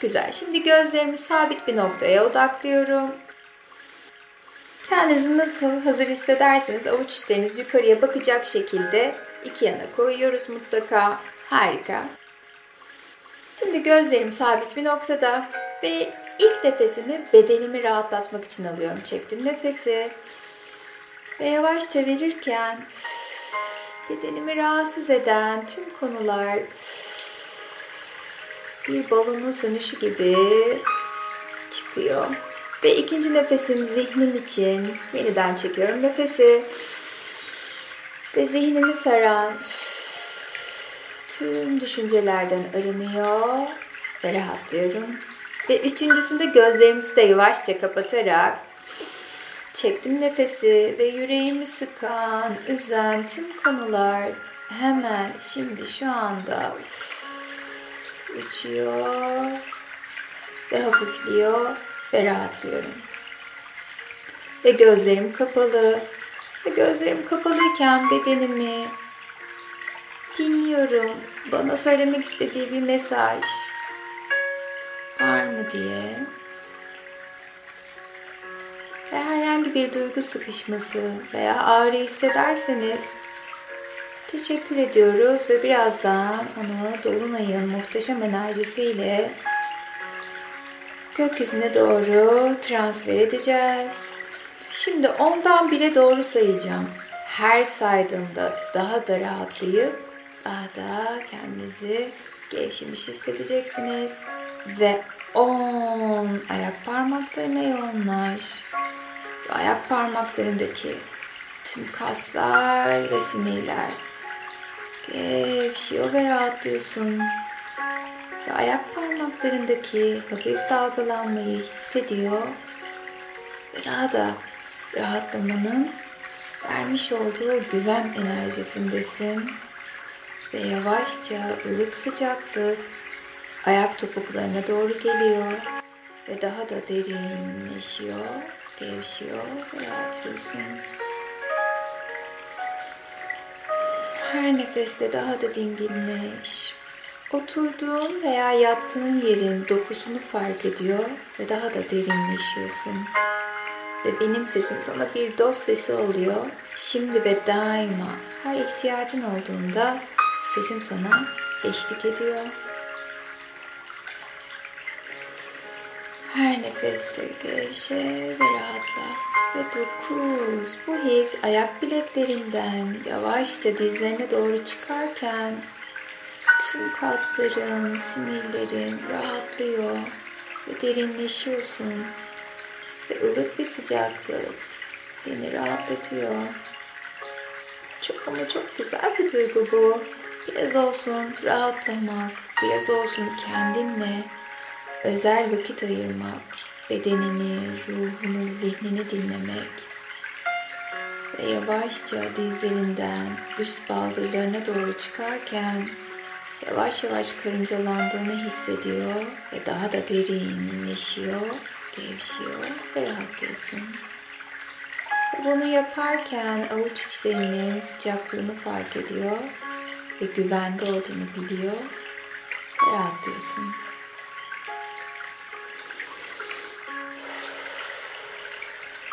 Güzel. Şimdi gözlerimi sabit bir noktaya odaklıyorum. Kendinizi nasıl hazır hissederseniz avuç içleriniz yukarıya bakacak şekilde iki yana koyuyoruz mutlaka. Harika. Şimdi gözlerim sabit bir noktada ve ilk nefesimi bedenimi rahatlatmak için alıyorum. Çektim nefesi ve yavaşça verirken bedenimi rahatsız eden tüm konular bir balonun sönüşü gibi çıkıyor. Ve ikinci nefesim zihnim için yeniden çekiyorum nefesi. Ve zihnimi saran tüm düşüncelerden arınıyor ve rahatlıyorum. Ve üçüncüsünde gözlerimizi de yavaşça kapatarak çektim nefesi ve yüreğimi sıkan, üzen tüm konular hemen şimdi şu anda uçuyor ve hafifliyor ve rahatlıyorum. Ve gözlerim kapalı. Ve gözlerim kapalıyken bedenimi dinliyorum. Bana söylemek istediği bir mesaj var mı diye. Ve herhangi bir duygu sıkışması veya ağrı hissederseniz teşekkür ediyoruz ve birazdan onu Dolunay'ın muhteşem enerjisiyle gökyüzüne doğru transfer edeceğiz. Şimdi ondan bile doğru sayacağım. Her saydığımda daha da rahatlayıp daha da kendinizi gevşemiş hissedeceksiniz. Ve 10 ayak parmaklarına yoğunlaş. Ayak parmaklarındaki tüm kaslar ve sinirler gevşiyor ve rahatlıyorsun. Ve ayak parmaklarındaki hafif dalgalanmayı hissediyor. Ve daha da rahatlamanın vermiş olduğu güven enerjisindesin. Ve yavaşça ılık sıcaklık ayak topuklarına doğru geliyor. Ve daha da derinleşiyor, gevşiyor ve rahatlıyorsun. Her nefeste daha da dinginleş. Oturduğun veya yattığın yerin dokusunu fark ediyor ve daha da derinleşiyorsun. Ve benim sesim sana bir dost sesi oluyor. Şimdi ve daima her ihtiyacın olduğunda sesim sana eşlik ediyor. Her nefeste gevşe ve rahatla. Ve dokuz. Bu his ayak bileklerinden yavaşça dizlerine doğru çıkarken tüm kasların, sinirlerin rahatlıyor ve derinleşiyorsun. Ve ılık bir sıcaklık seni rahatlatıyor. Çok ama çok güzel bir duygu bu. Biraz olsun rahatlamak, biraz olsun kendinle özel vakit ayırmak, bedenini, ruhunu, zihnini dinlemek ve yavaşça dizlerinden üst baldırlarına doğru çıkarken yavaş yavaş karıncalandığını hissediyor ve daha da derinleşiyor, gevşiyor ve rahatlıyorsun. Bunu yaparken avuç içlerinin sıcaklığını fark ediyor ve güvende olduğunu biliyor rahatlıyorsun.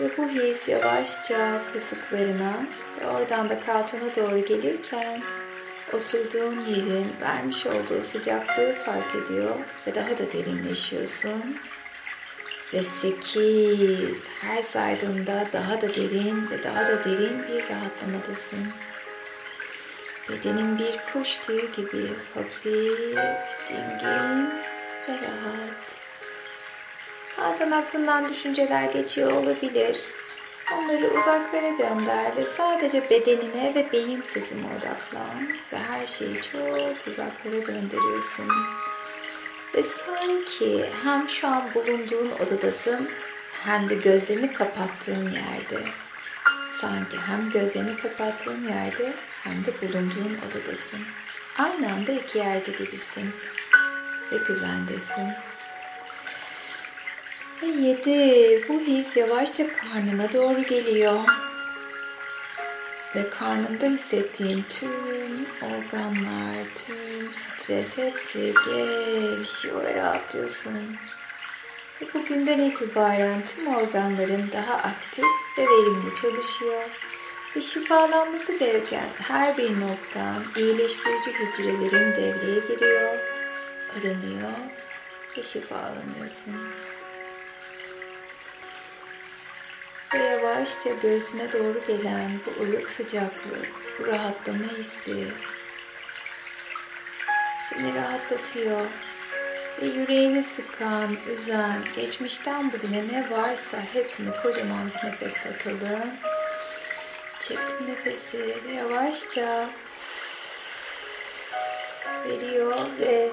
Ve bu his yavaşça kasıklarına ve oradan da kalçana doğru gelirken oturduğun yerin vermiş olduğu sıcaklığı fark ediyor ve daha da derinleşiyorsun. Ve sekiz, her saydığında daha da derin ve daha da derin bir rahatlamadasın. Bedenin bir kuş tüyü gibi hafif, dingin ve rahat. Bazen aklından düşünceler geçiyor olabilir. Onları uzaklara gönder ve sadece bedenine ve benim sesime odaklan. Ve her şeyi çok uzaklara gönderiyorsun. Ve sanki hem şu an bulunduğun odadasın hem de gözlerini kapattığın yerde. Sanki hem gözlerini kapattığın yerde hem de bulunduğun odadasın. Aynı anda iki yerde gibisin ve güvendesin. Ve yedi. Bu his yavaşça karnına doğru geliyor. ve karnında hissettiğin tüm organlar, tüm stres hepsi gevşiyor ve rahatlıyorsun. Ve bugünden itibaren tüm organların daha aktif ve verimli çalışıyor. Ve şifalanması gereken her bir noktan iyileştirici hücrelerin devreye giriyor, arınıyor ve şifalanıyorsun. Ve yavaşça göğsüne doğru gelen bu ılık sıcaklık, bu rahatlama hissi seni rahatlatıyor. Ve yüreğini sıkan, üzen, geçmişten bugüne ne varsa hepsini kocaman bir nefeste atalım. Çektim nefesi ve yavaşça veriyor ve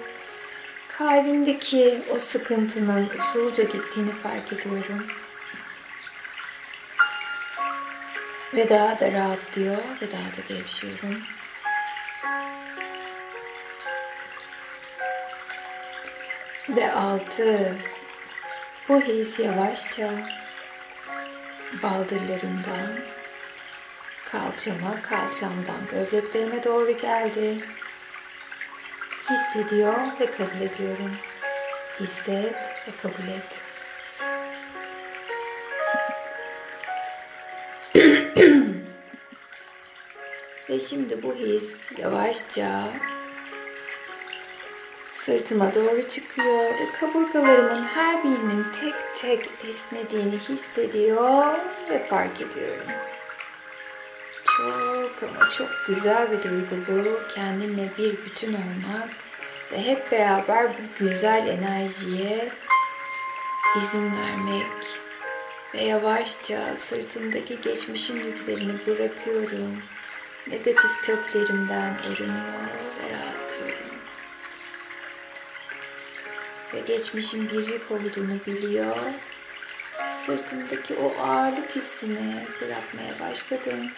kalbindeki o sıkıntının usulca gittiğini fark ediyorum. Ve daha da rahatlıyor ve daha da gevşiyorum. Ve altı. Bu his yavaşça baldırlarımdan, kalçama, kalçamdan böbreklerime doğru geldi. Hissediyor ve kabul ediyorum. Hisset ve kabul et. Ve şimdi bu his yavaşça sırtıma doğru çıkıyor ve kaburgalarımın her birinin tek tek esnediğini hissediyor ve fark ediyorum. Çok ama çok güzel bir duygu bu. Kendinle bir bütün olmak ve hep beraber bu güzel enerjiye izin vermek ve yavaşça sırtımdaki geçmişin yüklerini bırakıyorum. Negatif köklerimden arınıyor ve rahatlıyorum. Ve geçmişin bir yük olduğunu biliyor. Sırtımdaki o ağırlık hissini bırakmaya başladım.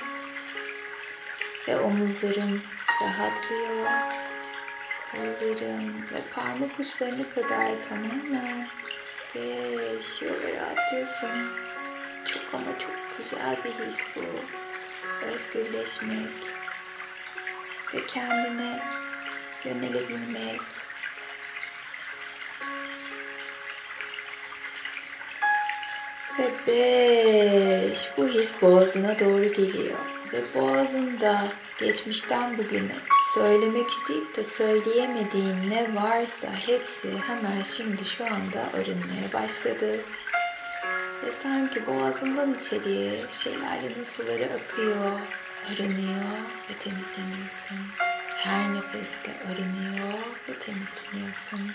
Ve omuzlarım rahatlıyor. Kollarım ve parmak uçlarına kadar tamamen gevşiyor ve rahatlıyorsun. Çok ama çok güzel bir his bu. Özgürleşmek ve kendine yönelebilmek. Ve beş. Bu his boğazına doğru geliyor. Ve boğazında geçmişten bugüne söylemek isteyip de söyleyemediğin ne varsa hepsi hemen şimdi şu anda arınmaya başladı. Ve sanki boğazından içeriye şelalenin suları akıyor, arınıyor ve temizleniyorsun. Her nefeste arınıyor ve temizleniyorsun.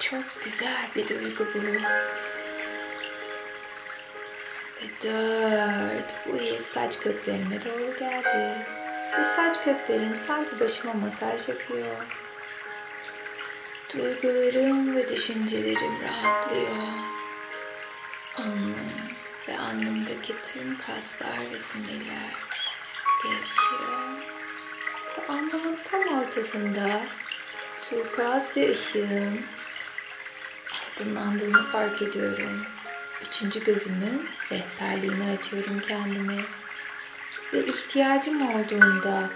Çok güzel bir duygu bu. Ve dört. Bu his saç köklerime doğru geldi. Ve saç köklerim sanki başıma masaj yapıyor. Duygularım ve düşüncelerim rahatlıyor. Alnım ve alnımdaki tüm kaslar ve sinirler gevşiyor. Ve alnımın tam ortasında turkuaz bir ışığın aydınlandığını fark ediyorum. Üçüncü gözümün rehberliğini açıyorum kendime. Ve ihtiyacım olduğunda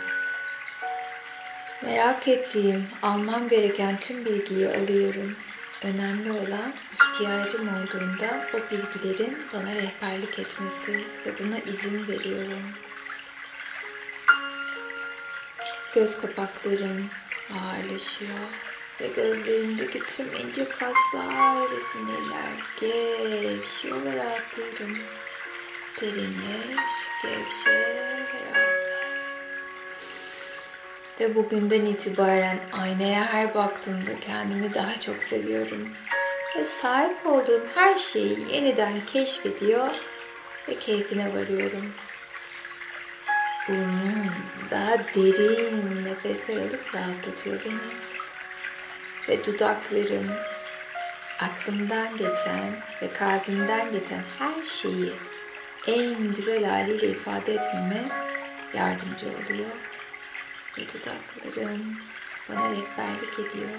merak ettiğim, almam gereken tüm bilgiyi alıyorum. Önemli olan ihtiyacım olduğunda o bilgilerin bana rehberlik etmesi ve buna izin veriyorum. Göz kapaklarım ağırlaşıyor ve gözlerimdeki tüm ince kaslar ve sinirler gevşiyor ve rahatlıyorum. Derinleş, gevşe Ve bugünden itibaren aynaya her baktığımda kendimi daha çok seviyorum. Ve sahip olduğum her şeyi yeniden keşfediyor ve keyfine varıyorum. Burnum daha derin nefesler alıp rahatlatıyor beni ve dudaklarım aklımdan geçen ve kalbimden geçen her şeyi en güzel haliyle ifade etmeme yardımcı oluyor. Ve dudaklarım bana rehberlik ediyor.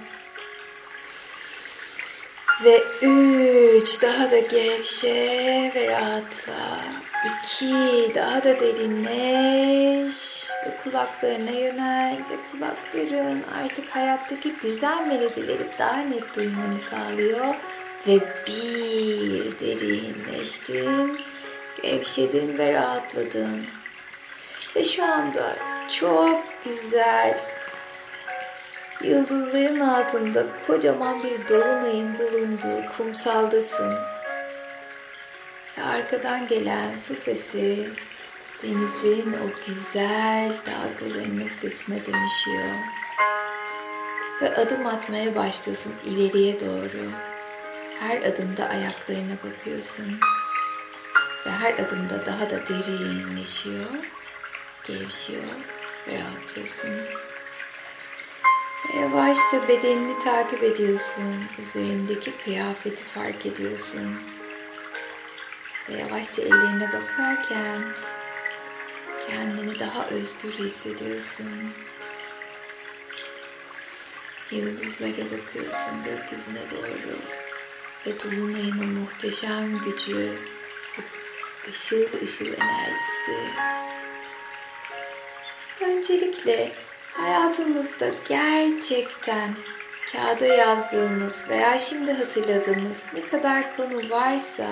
Ve üç daha da gevşe ve rahatla. İki, daha da derinleş ve kulaklarına yönel ve kulakların artık hayattaki güzel melodileri daha net duymanı sağlıyor. Ve bir derinleştin, gevşedin ve rahatladın. Ve şu anda çok güzel yıldızların altında kocaman bir dolunayın bulunduğu kumsaldasın. Ve arkadan gelen su sesi denizin o güzel dalgalarının sesine dönüşüyor. Ve adım atmaya başlıyorsun ileriye doğru. Her adımda ayaklarına bakıyorsun. Ve her adımda daha da derinleşiyor, gevşiyor rahatlıyorsun. Yavaşça bedenini takip ediyorsun. Üzerindeki kıyafeti fark ediyorsun. Ve yavaşça ellerine bakarken kendini daha özgür hissediyorsun. Yıldızlara bakıyorsun gökyüzüne doğru. Ve Dolunay'ın o muhteşem gücü, ışıl ışıl enerjisi. Öncelikle hayatımızda gerçekten kağıda yazdığımız veya şimdi hatırladığımız ne kadar konu varsa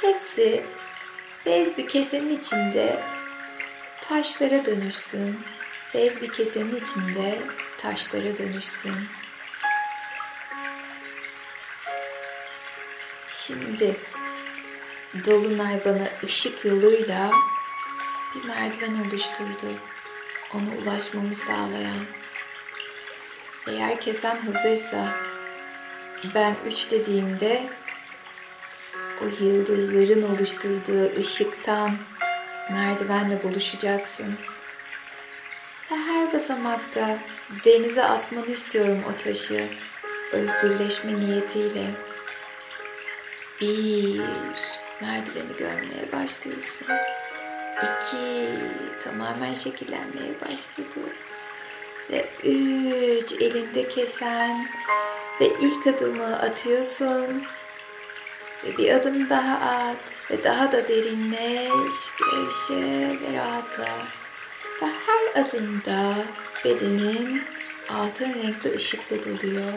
hepsi bez bir kesenin içinde taşlara dönüşsün. Bez bir kesenin içinde taşlara dönüşsün. Şimdi Dolunay bana ışık yoluyla bir merdiven oluşturdu. Ona ulaşmamı sağlayan. Eğer kesen hazırsa ben üç dediğimde o yıldızların oluşturduğu ışıktan merdivenle buluşacaksın. Ve her basamakta denize atmanı istiyorum o taşı özgürleşme niyetiyle. Bir, merdiveni görmeye başlıyorsun. İki, tamamen şekillenmeye başladı. Ve üç, elinde kesen ve ilk adımı atıyorsun. Ve bir adım daha at ve daha da derinleş, gevşe ve rahatla. Ve her adımda bedenin altın renkli ışıkla doluyor.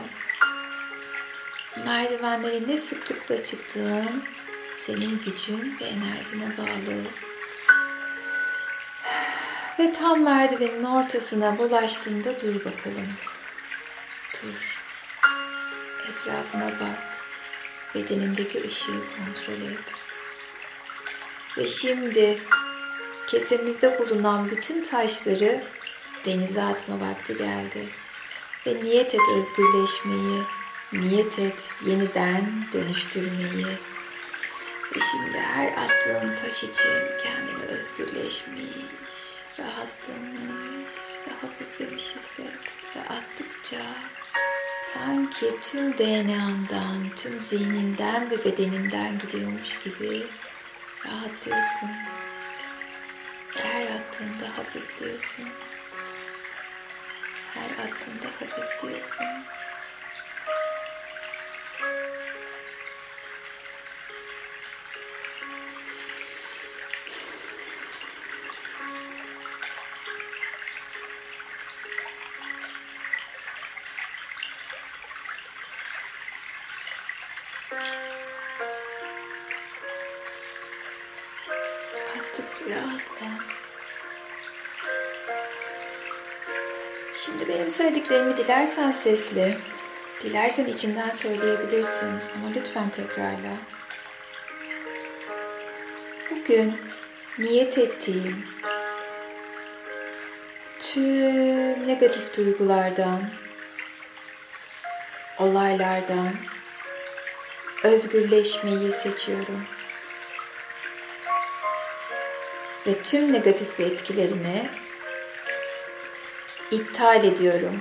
Merdivenlerin ne sıklıkla çıktığın senin gücün ve enerjine bağlı. Ve tam merdivenin ortasına bulaştığında dur bakalım. Dur. Etrafına bak. Bedenindeki ışığı kontrol et. Ve şimdi kesemizde bulunan bütün taşları denize atma vakti geldi. Ve niyet et özgürleşmeyi, niyet et yeniden dönüştürmeyi. Ve şimdi her attığın taş için kendini özgürleşmiş, rahatlamış ve hafiflemiş hisset. Ve attıkça sanki tüm DNA'ndan, tüm zihninden ve bedeninden gidiyormuş gibi rahatlıyorsun. Her attığında hafifliyorsun. Her attığında hafifliyorsun. Dilersen sesli, dilersen içinden söyleyebilirsin ama lütfen tekrarla. Bugün niyet ettiğim tüm negatif duygulardan, olaylardan özgürleşmeyi seçiyorum. Ve tüm negatif etkilerini iptal ediyorum.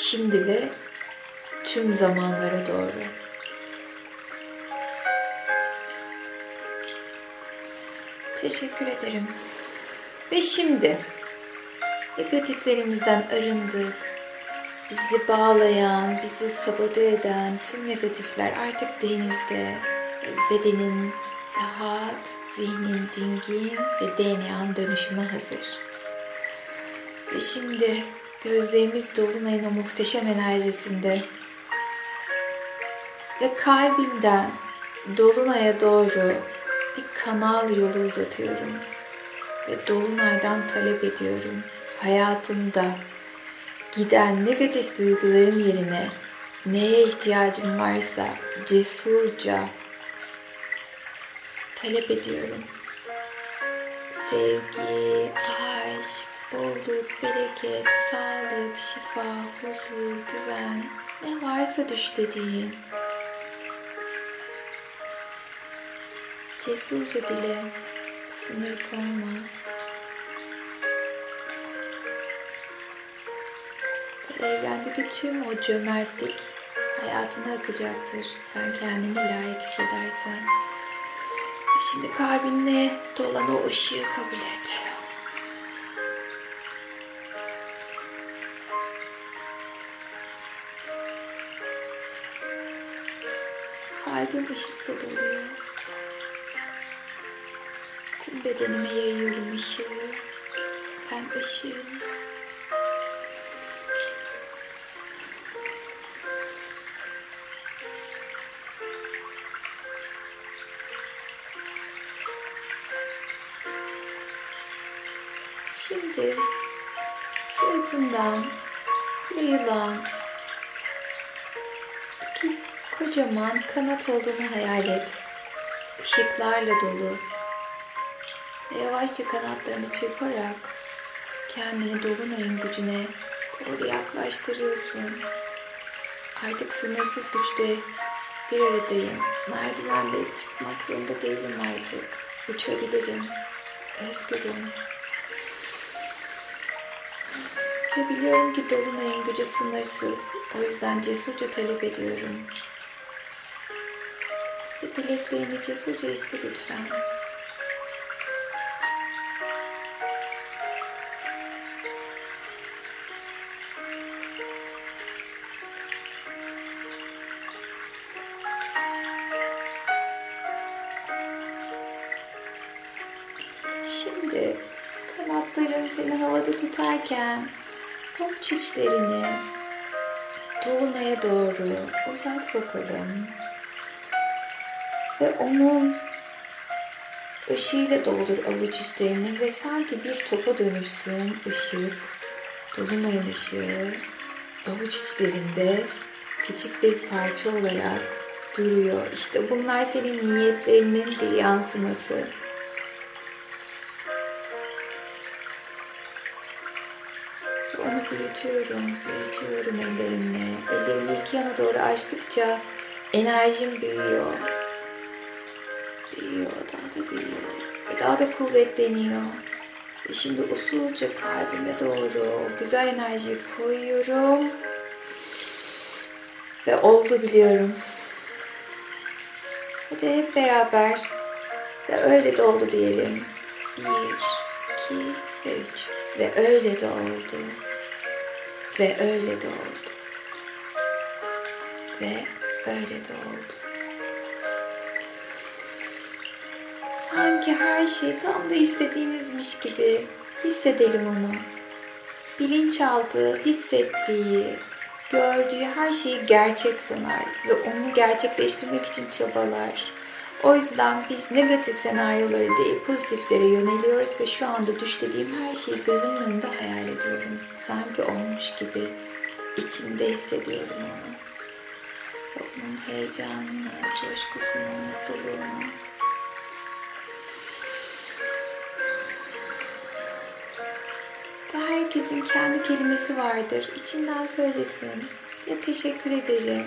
Şimdi ve tüm zamanlara doğru. Teşekkür ederim. Ve şimdi negatiflerimizden arındık. Bizi bağlayan, bizi sabote eden tüm negatifler artık denizde, bedenin rahat, zihnin dingin ve DNA'nın dönüşüme hazır. Ve şimdi gözlerimiz dolunayın o muhteşem enerjisinde. Ve kalbimden dolunaya doğru bir kanal yolu uzatıyorum. Ve dolunaydan talep ediyorum. Hayatımda giden negatif duyguların yerine neye ihtiyacım varsa cesurca talep ediyorum. Sevgi, aşk, bolluk, bereket, sağlık, şifa, huzur, güven, ne varsa düş dediğin. Cesurca dile, sınır koyma. evrendeki tüm o cömertlik hayatına akacaktır. Sen kendini layık hissedersen. Şimdi kalbinle dolan o ışığı kabul et. Kalbim ışıkla doluyor. Tüm bedenime yayıyorum ışığı. Ben ışığım. Şimdi sırtından yayılan kocaman kanat olduğunu hayal et. Işıklarla dolu. Ve yavaşça kanatlarını çırparak kendini dolunayın gücüne doğru yaklaştırıyorsun. Artık sınırsız güçte bir aradayım. Merdivenleri çıkmak zorunda değilim artık. Uçabilirim. Özgürüm. Ve biliyorum ki Dolunay'ın gücü sınırsız. O yüzden cesurca talep ediyorum. Ve dileklerini cesurca iste lütfen. Şimdi kanatların seni havada tutarken Avuç içlerini dolunaya doğru uzat bakalım. Ve onun ışığıyla doldur avuç içlerini ve sanki bir topa dönüşsün ışık, dolunayın ışığı avuç içlerinde küçük bir parça olarak duruyor. İşte bunlar senin niyetlerinin bir yansıması. Onu büyütüyorum, büyütüyorum ellerimle. Ellerimi iki yana doğru açtıkça enerjim büyüyor. Da büyüyor. Ve daha da kuvvetleniyor. Ve şimdi usulca kalbime doğru güzel enerjiyi koyuyorum. Ve oldu biliyorum. Hadi hep beraber ve öyle de oldu diyelim. Bir, iki üç. Ve öyle de oldu. Ve öyle de oldu. Ve öyle de oldu. Sanki her şey tam da istediğinizmiş gibi hissedelim onu. Bilinçaltı hissettiği, gördüğü her şeyi gerçek sanar ve onu gerçekleştirmek için çabalar. O yüzden biz negatif senaryoları değil pozitiflere yöneliyoruz ve şu anda düşlediğim her şeyi gözümün önünde hayal ediyorum. Sanki olmuş gibi içinde hissediyorum onu. Onun heyecanını, coşkusunu, mutluluğunu. Herkesin kendi kelimesi vardır. İçinden söylesin. Ya teşekkür ederim.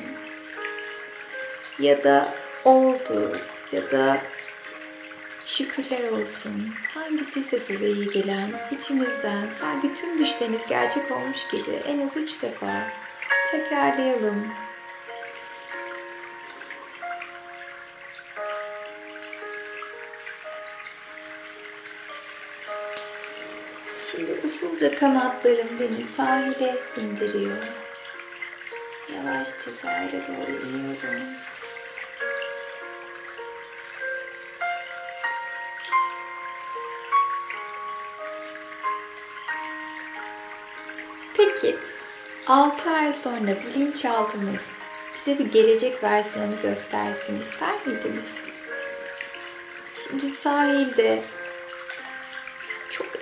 Ya da oldu ya da şükürler olsun. Hangisi ise size iyi gelen, içinizden sanki tüm düşleriniz gerçek olmuş gibi en az üç defa tekrarlayalım. Yavaşça kanatlarım beni sahile indiriyor. Yavaşça sahile doğru iniyorum. Peki 6 ay sonra bilinçaltımız bize bir gelecek versiyonu göstersin ister miydiniz? Şimdi sahilde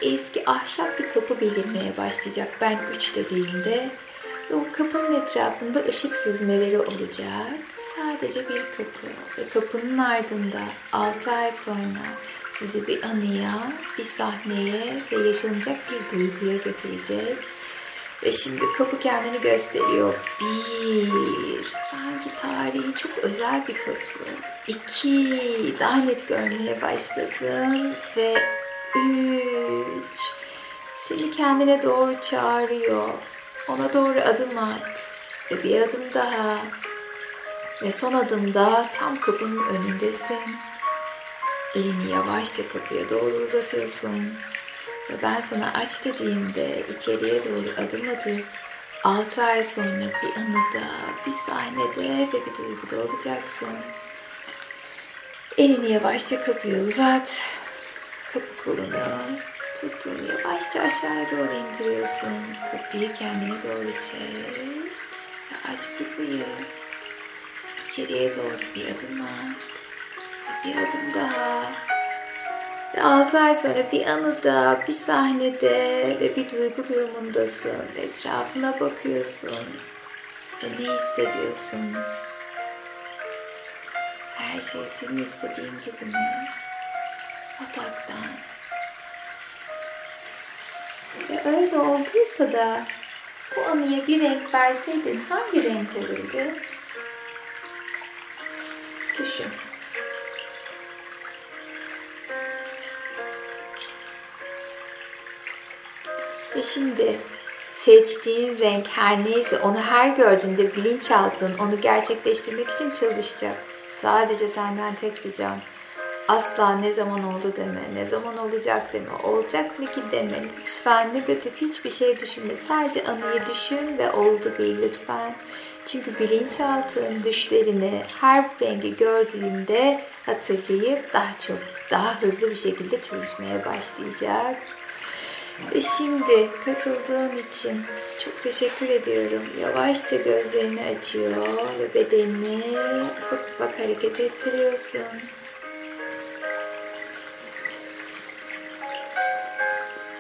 eski ahşap bir kapı belirmeye başlayacak ben 3 dediğimde ve o kapının etrafında ışık süzmeleri olacak. Sadece bir kapı ve kapının ardında 6 ay sonra sizi bir anıya, bir sahneye ve yaşanacak bir duyguya götürecek. Ve şimdi kapı kendini gösteriyor. Bir, sanki tarihi çok özel bir kapı. İki, daha net görmeye başladın. Ve üç, seni kendine doğru çağırıyor. Ona doğru adım at. Ve bir adım daha. Ve son adımda tam kapının önündesin. Elini yavaşça kapıya doğru uzatıyorsun. Ve ben sana aç dediğimde içeriye doğru adım atıp 6 ay sonra bir anıda, bir sahnede ve bir duyguda olacaksın. Elini yavaşça kapıya uzat. Kapı kolunu tuttuğunu yavaşça aşağıya doğru indiriyorsun. Kapıyı kendine doğru çek. Ve aç kapıyı. İçeriye doğru bir adım at. Ve bir adım daha. Ve 6 ay sonra bir anıda, bir sahnede ve bir duygu durumundasın. Etrafına bakıyorsun. Ve ne hissediyorsun? Her şey senin istediğin gibi mi? Odaklan. Öyle olduysa da bu anıya bir renk verseydin hangi renk olurdu? Düşün. Ve şimdi seçtiğin renk her neyse onu her gördüğünde bilinçaltın onu gerçekleştirmek için çalışacak. Sadece senden tek ricam asla ne zaman oldu deme, ne zaman olacak deme, olacak mı ki deme. Lütfen negatif hiçbir şey düşünme. Sadece anıyı düşün ve oldu bil lütfen. Çünkü bilinçaltın düşlerini her rengi gördüğünde hatırlayıp daha çok, daha hızlı bir şekilde çalışmaya başlayacak. Ve şimdi katıldığın için çok teşekkür ediyorum. Yavaşça gözlerini açıyor ve bedenini ufak ufak hareket ettiriyorsun.